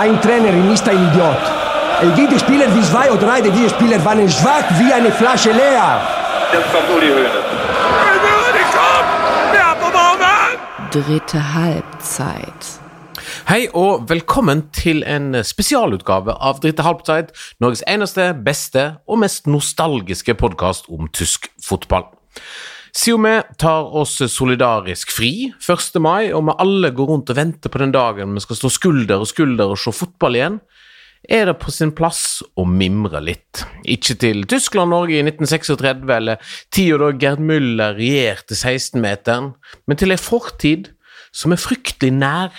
Ein Trainerin ist ein Idiot. Gibt Spieler wie zwei oder drei, diese Spieler waren schwach wie eine Flasche leer. Jetzt kommt Uli Hoeneß. Dritte Halbzeit. Hei og velkommen til en spesialutgave av Dritte halvtid, Norges eneste, beste og mest nostalgiske podkast om tysk fotball. Siden vi tar oss solidarisk fri 1. mai, og vi alle går rundt og venter på den dagen vi skal stå skulder og skulder og se fotball igjen, er det på sin plass å mimre litt. Ikke til Tyskland-Norge i 1936 eller tida da Gerd Müller regjerte 16-meteren, men til ei fortid som er fryktelig nær,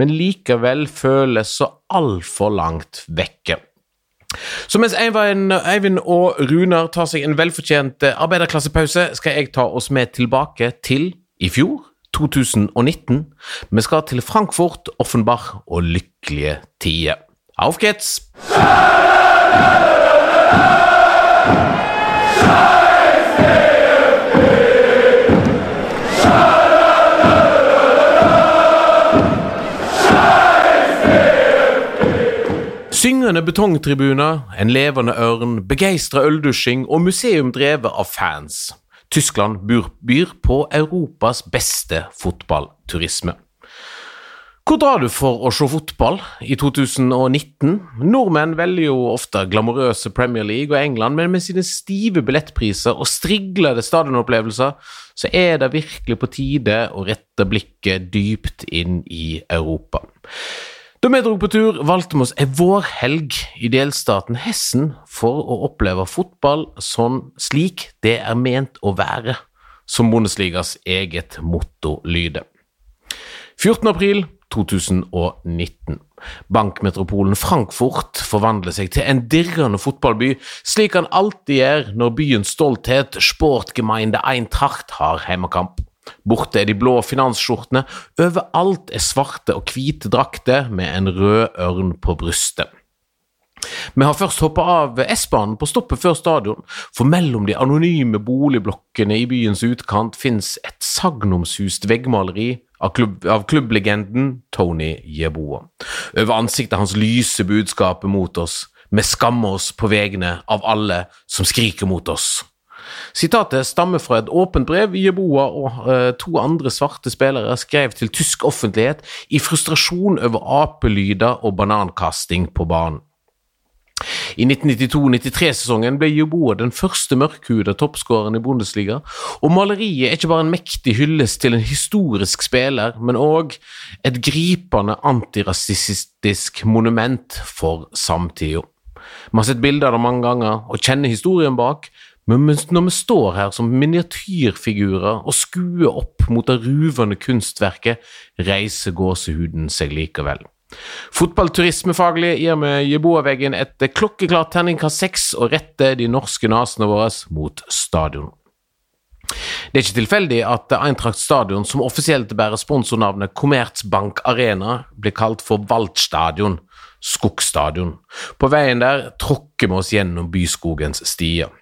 men likevel føles så altfor langt vekke. Så mens Eivind, og Runar tar seg en velfortjent arbeiderklassepause, skal jeg ta oss med tilbake til i fjor, 2019. Vi skal til Frankfurt, Offenbach og lykkelige tider. Auf geht's! Syngende betongtribuner, en levende ørn, begeistra øldusjing og museum drevet av fans. Tyskland byr på Europas beste fotballturisme. Hvor drar du for å se fotball i 2019? Nordmenn velger jo ofte glamorøse Premier League og England, men med sine stive billettpriser og striglede stadionopplevelser, så er det virkelig på tide å rette blikket dypt inn i Europa. Da vi dro på tur, valgte vi oss ei vårhelg i delstaten Hessen for å oppleve fotball sånn slik det er ment å være, som Bundesligas eget motto lyder. 14. april 2019. Bankmetropolen Frankfurt forvandler seg til en dirrende fotballby, slik han alltid gjør når byens stolthet, Sportgemeinde Eintracht, har hjemmekamp. Borte er de blå finansskjortene, overalt er svarte og hvite drakter med en rød ørn på brystet. Vi har først hoppa av S-banen på stoppet før stadion, for mellom de anonyme boligblokkene i byens utkant fins et sagnomsust veggmaleri av, klubb, av klubblegenden Tony Jeboa. Over ansiktet hans lyser budskapet mot oss. Vi skammer oss på vegne av alle som skriker mot oss. Sitatet stammer fra et åpent brev Jeboa og eh, to andre svarte spillere skrev til tysk offentlighet i frustrasjon over apelyder og banankasting på banen. I 1992-93-sesongen ble Jeboa den første mørkhuda toppskåreren i Bundesliga, og maleriet er ikke bare en mektig hyllest til en historisk spiller, men òg et gripende antirasistisk monument for samtida. Vi har sett bilder av det mange ganger og kjenner historien bak, men når vi står her som miniatyrfigurer og skuer opp mot det ruvende kunstverket, reiser gåsehuden seg likevel. Fotballturismefaglig gir vi Jeboaveggen et klokkeklart terningkast seks og retter de norske nasene våre mot stadion. Det er ikke tilfeldig at Eintracht Stadion, som offisielt bærer sponsornavnet Commerzbank Arena, blir kalt for Waldstadion, skogstadion. På veien der tråkker vi oss gjennom byskogens stier.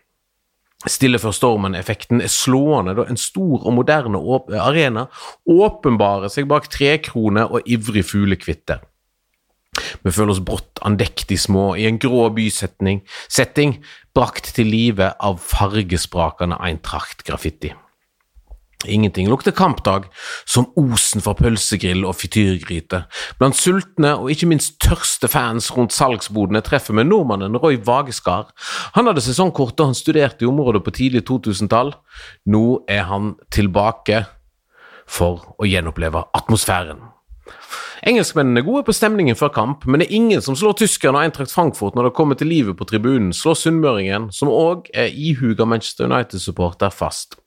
Stille før stormen-effekten er slående da en stor og moderne arena åpenbarer seg bak trekroner og ivrig fuglekvitter. Vi føler oss brått andektig små i en grå bysetting, setting brakt til live av fargesprakende Eintracht-graffiti. Ingenting lukter kampdag som osen fra pølsegrill og frityrgryte. Blant sultne og ikke minst tørste fans rundt salgsbodene treffer vi nordmannen Roy Vageskar. Han hadde sesongkort da han studerte i området på tidlig 2000-tall. Nå er han tilbake for å gjenoppleve atmosfæren. Engelskmennene er gode på stemningen før kamp, men det er ingen som slår tyskerne og Eintracht Frankfurt når det kommer til livet på tribunen, slår sunnmøringen, som òg er ihuga Manchester United-supporter, fast.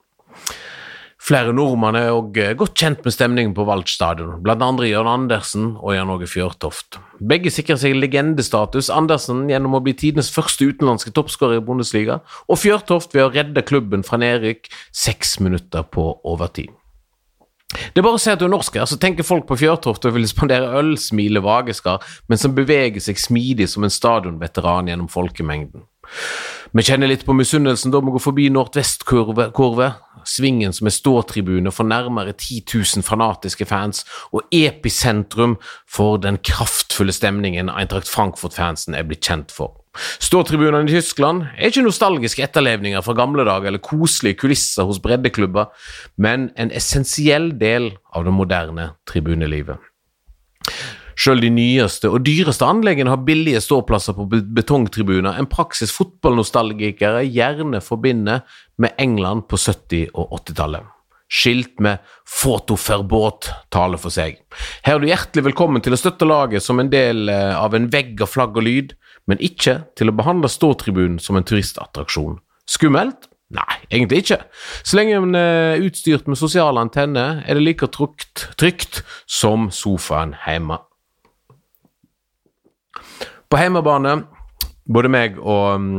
Flere nordmenn er òg godt kjent med stemningen på Wald stadion, blant andre Jørn Andersen og Jan Åge Fjørtoft. Begge sikrer seg legendestatus, Andersen gjennom å bli tidenes første utenlandske toppskårer i Bundesliga, og Fjørtoft ved å redde klubben fra nedrykk seks minutter på overtid. Det er bare å se at du er norsk her, så tenker folk på Fjørtoft og vil spandere øl, smile vageskar, men som beveger seg smidig som en stadionveteran gjennom folkemengden. Vi kjenner litt på misunnelsen da vi går forbi Nordvestkurve, svingen som er ståtribune for nærmere 10 000 fanatiske fans, og episentrum for den kraftfulle stemningen Eintracht Frankfurt-fansen er blitt kjent for. Ståtribunene i Tyskland er ikke nostalgiske etterlevninger fra gamle dager eller koselige kulisser hos breddeklubber, men en essensiell del av det moderne tribunelivet. Sjøl de nyeste og dyreste anleggene har billige ståplasser på betongtribuner, en praksis fotballnostalgikere gjerne forbinder med England på 70- og 80-tallet. Skilt med 'fotoverbåt' taler for seg. Her er du hjertelig velkommen til å støtte laget som en del eh, av en vegg av flagg og lyd, men ikke til å behandle ståtribunen som en turistattraksjon. Skummelt? Nei, egentlig ikke. Så lenge en er utstyrt med sosiale antenner, er det like trygt, trygt som sofaen hjemme. På hjemmebane, både meg og um,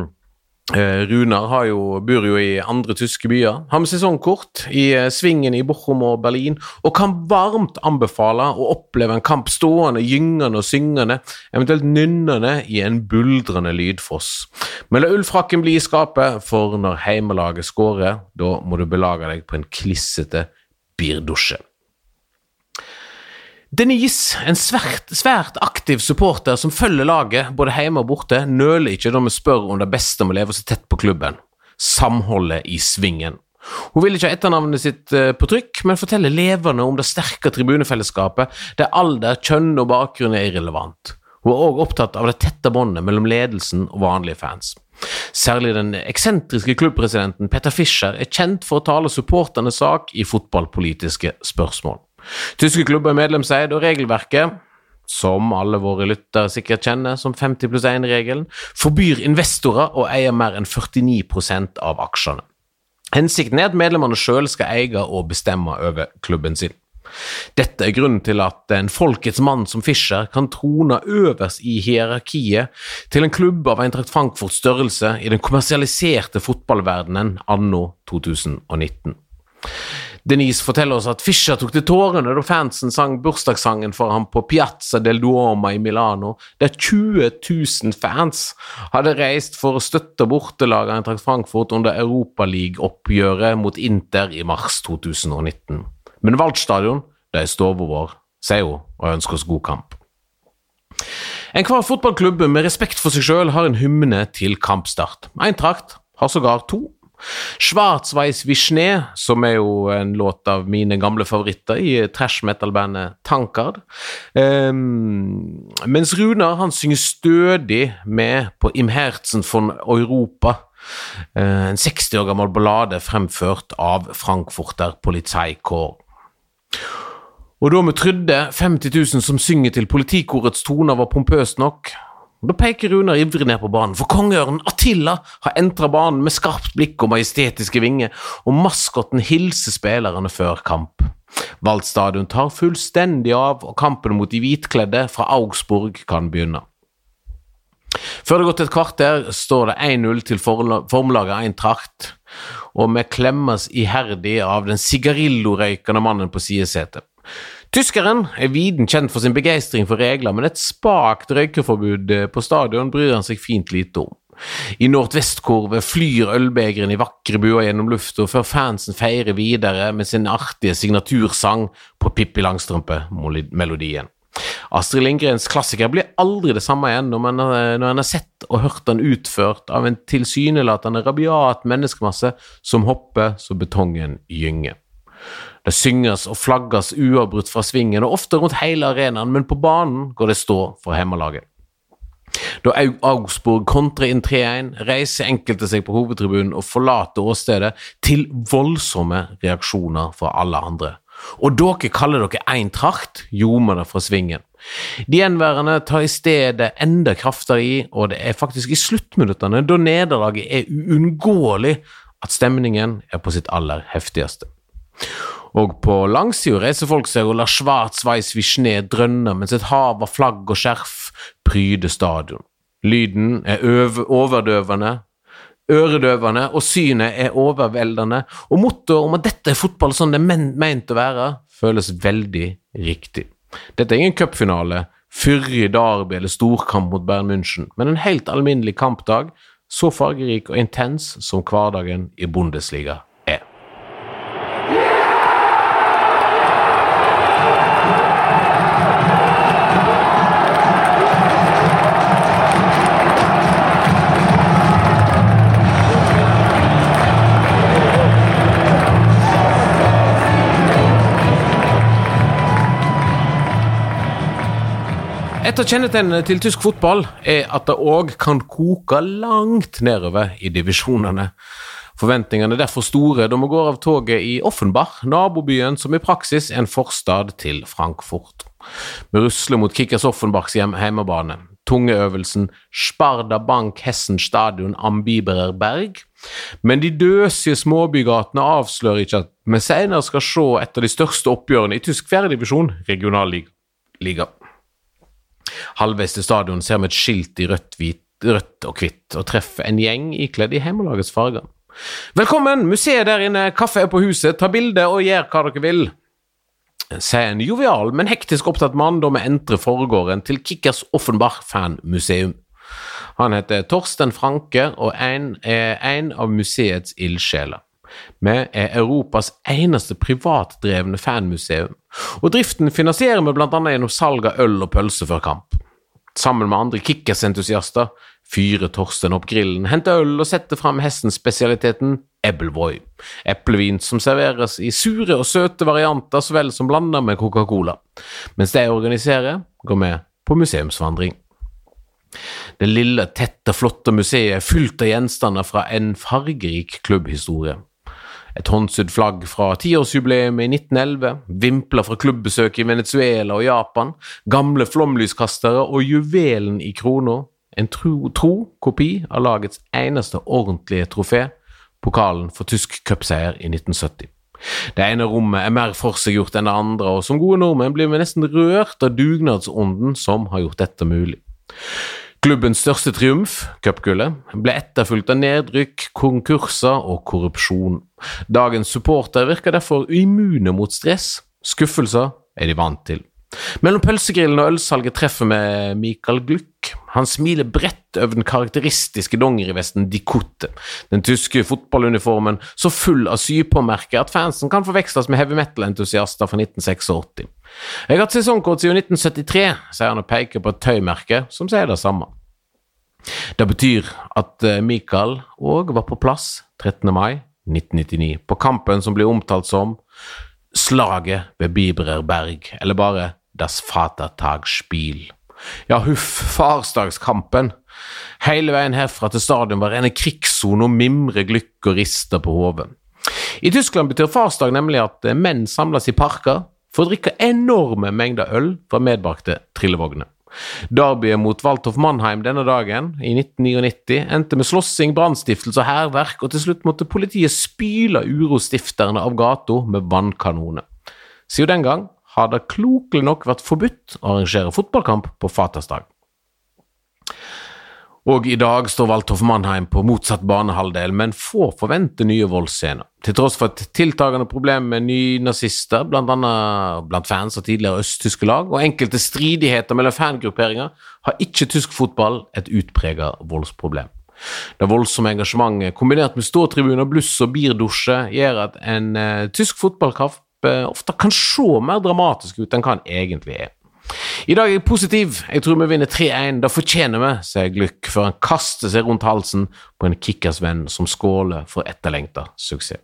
Runar jo, bor jo i andre tyske byer. Har med sesongkort i uh, svingen i Bochum og Berlin, og kan varmt anbefale å oppleve en kamp stående, gyngende og syngende, eventuelt nynnende i en buldrende lydfoss. Men la ullfrakken bli i skapet, for når heimelaget skårer, da må du belage deg på en klissete birdusje. Denise, en svært, svært, aktiv supporter som følger laget både hjemme og borte, nøler ikke når vi spør om det beste om å leve så tett på klubben. Samholdet i svingen. Hun vil ikke ha etternavnet sitt eh, på trykk, men forteller levende om det sterke tribunefellesskapet, der alder, kjønn og bakgrunn er irrelevant. Hun er òg opptatt av det tette båndet mellom ledelsen og vanlige fans. Særlig den eksentriske klubbpresidenten Petter Fischer er kjent for å tale supporternes sak i fotballpolitiske spørsmål. Tyske klubber er medlemseid, og regelverket, som alle våre lyttere sikkert kjenner som 50 pluss 1-regelen, forbyr investorer å eie mer enn 49% av aksjene. Hensikten er at medlemmene sjøl skal eie og bestemme over klubben sin. Dette er grunnen til at en folkets mann som Fischer kan trone øverst i hierarkiet til en klubb av Eintracht Frankfurts størrelse i den kommersialiserte fotballverdenen anno 2019. Denise forteller oss at Fischer tok til tårene da fansen sang bursdagssangen for ham på Piazza del Duoma i Milano, der 20 000 fans hadde reist for å støtte bortelaget Eintracht Frankfurt under Europaliga-oppgjøret mot Inter i mars 2019. Men Waldstadion, det er stua vår, sier hun og ønsker oss god kamp. Enhver fotballklubb med respekt for seg sjøl har en hymne til kampstart. Eintracht har sågar to. Schwarzweiss Schnee, som er jo en låt av mine gamle favoritter i trash metal-bandet Tankard. Um, mens Runar han synger stødig med på Imherzen von Europa. Uh, en 60 år gammel ballade fremført av Frankfurter Polizeikår. Og da vi trodde 50 000 som synger til politikorets toner var pompøst nok, da peker Runar ivrig ned på banen, for kongeørnen Attila har entra banen med skarpt blikk og majestetiske vinger, og maskotten hilser spillerne før kamp. Waldstadion tar fullstendig av, og kampen mot de hvitkledde fra Augsburg kan begynne. Før det har gått et kvarter, står det 1-0 til formlaget Eintracht, og vi klemmes iherdig av den sigarillo-røykende mannen på sidesetet. Tyskeren er viden kjent for sin begeistring for regler, men et spakt røykeforbud eh, på stadion bryr han seg fint lite om. I nordvestkurve flyr ølbegeren i vakre buer gjennom lufta før fansen feirer videre med sin artige signatursang på Pippi Langstrømpe-melodien. Astrid Lindgrens klassiker blir aldri det samme igjen når man, når man har sett og hørt den utført av en tilsynelatende rabiat menneskemasse som hopper så betongen gynger. Det synges og flagges uavbrutt fra svingen, og ofte rundt hele arenaen, men på banen går det stå for hjemmelaget. Da Augsburg kontrer inn 3-1, reiser enkelte seg på hovedtribunen og forlater åstedet, til voldsomme reaksjoner fra alle andre. Og dere kaller dere Eintracht, ljomer det fra svingen. De gjenværende tar i stedet enda kraftigere i, og det er faktisk i sluttminuttene, da nederlaget er uunngåelig, at stemningen er på sitt aller heftigste. Og på langsida reiser folk seg og lar Schwarzweiss Vischne drønne mens et hav av flagg og skjerf pryder stadion. Lyden er overdøvende, øredøvende, og synet er overveldende, og mottoet om at dette er fotball sånn det er meint å være, føles veldig riktig. Dette er ingen cupfinale, fyrig derby eller storkamp mot Bern München, men en helt alminnelig kampdag så fargerik og intens som hverdagen i Bundesliga Et av kjennetegnene til tysk fotball er at det òg kan koke langt nedover i divisjonene. Forventningene er derfor store da vi går av toget i Offenbach, nabobyen som i praksis er en forstad til Frankfurt. Vi rusler mot Kickers Offenbachs hjem heimebane. Tungeøvelsen Sparda Bank Hessen Stadion am Biberer Berg. Men de døsige småbygatene avslører ikke at vi senere skal se et av de største oppgjørene i tysk fjerdedivisjon, regionalliga. Halvveis til stadion ser vi et skilt i rødt, hvit, rødt og hvitt, og treffer en gjeng ikledd i hjemmelagets farger. Velkommen, museet der inne, kaffe er på huset, ta bilde og gjør hva dere vil. Sier en jovial, men hektisk opptatt mann da vi entrer forgården til Kickers Offenbach fanmuseum. Han heter Torsten Franke og er en av museets ildsjeler. Vi er Europas eneste privatdrevne fanmuseum, og driften finansierer vi bl.a. gjennom salg av øl og pølser før kamp. Sammen med andre Kickers-entusiaster fyrer Torsten opp grillen, henter øl og setter fram hestens-spesialiteten Ebbelvoy, eplevin som serveres i sure og søte varianter så vel som blanda med Coca-Cola. Mens de organiserer, går vi på museumsvandring. Det lille, tette, flotte museet er fylt av gjenstander fra en fargerik klubbhistorie. Et håndsydd flagg fra tiårsjubileet i 1911, vimpler fra klubbbesøk i Venezuela og Japan, gamle flomlyskastere og juvelen i krona, en tro, tro kopi av lagets eneste ordentlige trofé, pokalen for tysk cupseier i 1970. Det ene rommet er mer forseggjort enn det andre, og som gode nordmenn blir vi nesten rørt av dugnadsånden som har gjort dette mulig. Klubbens største triumf, cupgullet, ble etterfulgt av nedrykk, konkurser og korrupsjon. Dagens supportere virker derfor immune mot stress. Skuffelser er de vant til. Mellom pølsegrillen og ølsalget treffer vi Mikael Gluck. Han smiler bredt over den karakteristiske dongerivesten De Cotte, den tyske fotballuniformen så full av sypåmerker at fansen kan forveksles med heavy metal-entusiaster fra 1986. Jeg har hatt sesongkort siden 1973, sier han og peker på et tøymerke som sier det samme. Det betyr at eh, Michael òg var på plass 13. mai 1999, på kampen som blir omtalt som Slaget ved Biberer Berg, eller bare Das Vatertagsspiel. Ja, huff, farsdagskampen. Hele veien herfra til stadion var rene krigssone og mimre glykk og rister på hodet. I Tyskland betyr farsdag nemlig at eh, menn samles i parker for å drikke enorme mengder øl fra medbrakte trillevogner. Derbyet mot Walthoff Mannheim denne dagen, i 1999, endte med slåssing, brannstiftelse og hærverk, og til slutt måtte politiet spyle urostifterne av gata med vannkanoner. Siden den gang har det klokelig nok vært forbudt å arrangere fotballkamp på Fatersdag. Og i dag står Waldhof Mannheim på motsatt banehalvdel, men få forventer nye voldsscener. Til tross for et tiltagende problem med nynazister, annet blant fans av tidligere østtyske lag, og enkelte stridigheter mellom fangrupperinger, har ikke tysk fotball et utpreget voldsproblem. Det voldsomme engasjementet, kombinert med ståtribuner, bluss og birdusje, gjør at en uh, tysk fotballkamp uh, ofte kan se mer dramatisk ut enn hva den egentlig er. I dag er jeg positiv. Jeg tror vi vinner 3-1. Da fortjener vi, sier Gluck, før han kaster seg rundt halsen på en kickersvenn som skåler for etterlengta suksess.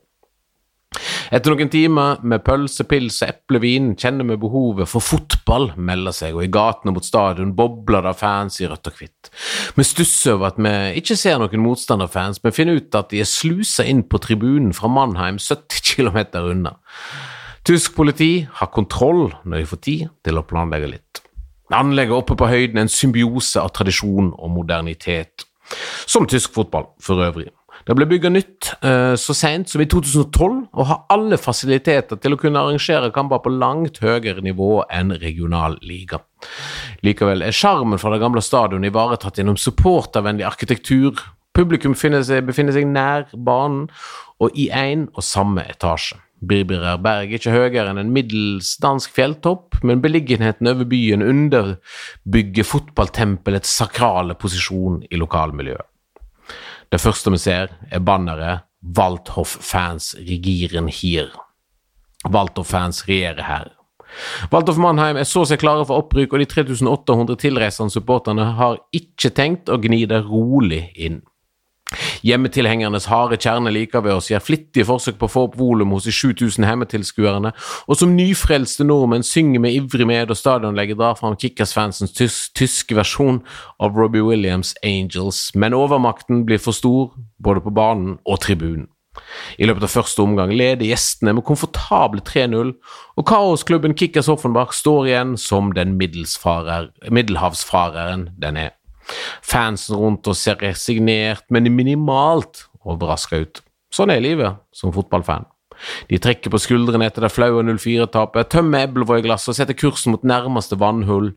Etter noen timer med pølse, pils og eplevin kjenner vi behovet for fotball melder seg, og i gatene mot stadion bobler det fans i rødt og hvitt. Vi stusser over at vi ikke ser noen motstanderfans, men finner ut at de er slusa inn på tribunen fra Mannheim 70 km unna. Tysk politi har kontroll når de får tid til å planlegge litt. Anlegget oppe på høyden er en symbiose av tradisjon og modernitet, som tysk fotball for øvrig. Det ble bygget nytt eh, så sent som i 2012, og har alle fasiliteter til å kunne arrangere kamper på langt høyere nivå enn regional liga. Likevel er sjarmen fra det gamle stadionet ivaretatt gjennom supportervennlig arkitektur. Publikum seg, befinner seg nær banen og i én og samme etasje. Birbirer Berg er ikke høyere enn en middels dansk fjelltopp, men beliggenheten over byen underbygger fotballtempelets sakrale posisjon i lokalmiljøet. Det første vi ser, er banneret 'Waldhof-fans regieren hier'. Waldhof-fans regjerer her. Waldhof Mannheim er så seg klare for opprykk, og de 3800 tilreisende supporterne har ikke tenkt å gni det rolig inn. Hjemmetilhengernes harde kjerne liker ved oss gjør flittige forsøk på å få opp volum hos de 7000 hjemmetilskuerne, og som nyfrelste nordmenn synger med ivrig med og stadionlegget drar fram Kickers-fansens tys tyske versjon av Robbie Williams' Angels, men overmakten blir for stor både på banen og tribunen. I løpet av første omgang leder gjestene med komfortable 3-0, og kaosklubben Kickers Offenbach står igjen som den middelhavsfareren den er. Fansen rundt oss ser resignert, men minimalt overraska ut. Sånn er livet som fotballfan. De trekker på skuldrene etter det flaue 04-tapet, tømmer Eblevåg i glasset og setter kursen mot nærmeste vannhull,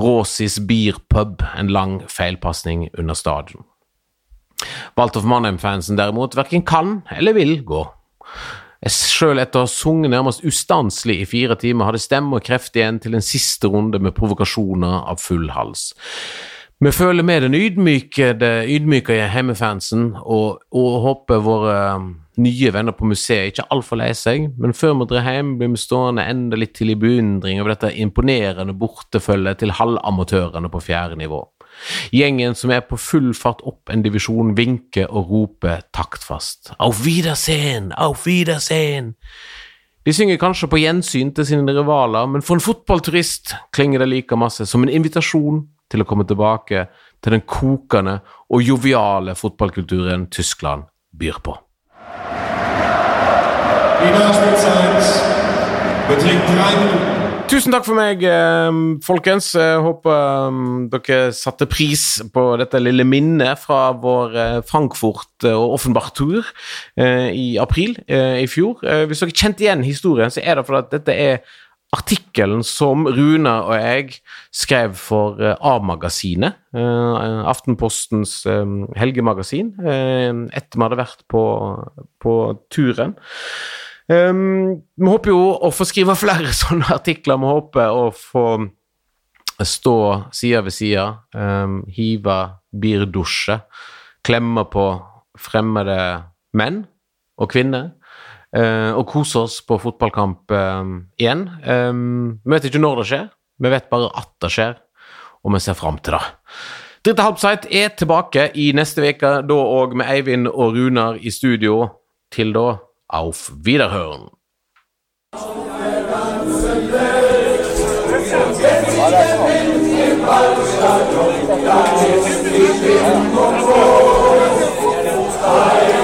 Råsis Beer Pub, en lang feilpasning under stadion. Waldhof Mannheim-fansen derimot verken kan eller vil gå. Sjøl etter å ha sunget nærmest ustanselig i fire timer, hadde stemme og kreft igjen til en siste runde med provokasjoner av full hals. Vi føler med den ydmyke, ydmyke hjemmefansen og, og, håper våre um, nye venner på museet ikke er altfor lei seg, men før vi drar hjem, blir vi stående enda litt til i beundring over dette imponerende bortefølget til halvamatørene på fjerde nivå. Gjengen som er på full fart opp en divisjon, vinker og roper taktfast. Auf Wiedersehen! Auf Wiedersehen! De synger kanskje på gjensyn til sine rivaler, men for en fotballturist klinger det like masse som en invitasjon til å komme tilbake til den kokende og joviale fotballkulturen Tyskland byr på. Tusen takk for meg, ehm, folkens. Jeg håper ehm, dere satte pris på dette lille minnet fra vår eh, Frankfurt- og Offenbach-tur eh, i april eh, i fjor. Hvis dere kjente igjen historien, så er det fordi at dette er artikkelen som Rune og jeg skrev for uh, A-magasinet, uh, Aftenpostens um, helgemagasin, etter vi hadde vært på, på turen. Vi håper jo å få skrive flere sånne artikler. Vi håper å få stå side ved side, hive birdusje, klemme på fremmede menn og kvinner og kose oss på fotballkamp uh, igjen. Vi vet ikke når det skjer, vi vet bare at det skjer, og vi ser fram til det. Dritte Halbside er tilbake i neste uke, da òg med Eivind og Runar i studio. Til da, auf Wiederhören. Ja.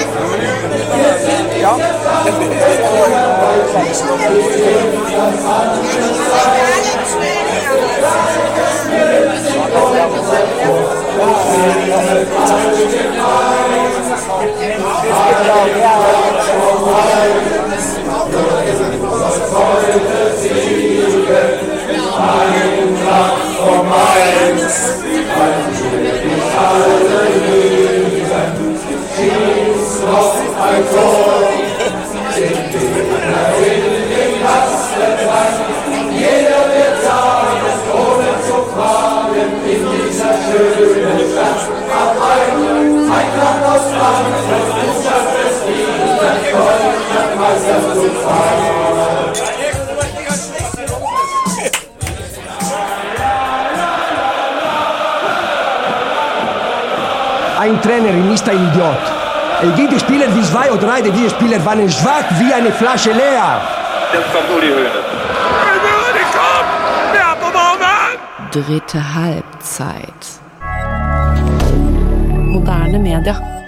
ist ein Idiot. Es gibt Spieler wie zwei oder drei, diese Spieler waren schwach wie eine Flasche leer. Jetzt kommt Uli Hoeneß. Dritte Halbzeit. Moderne Media.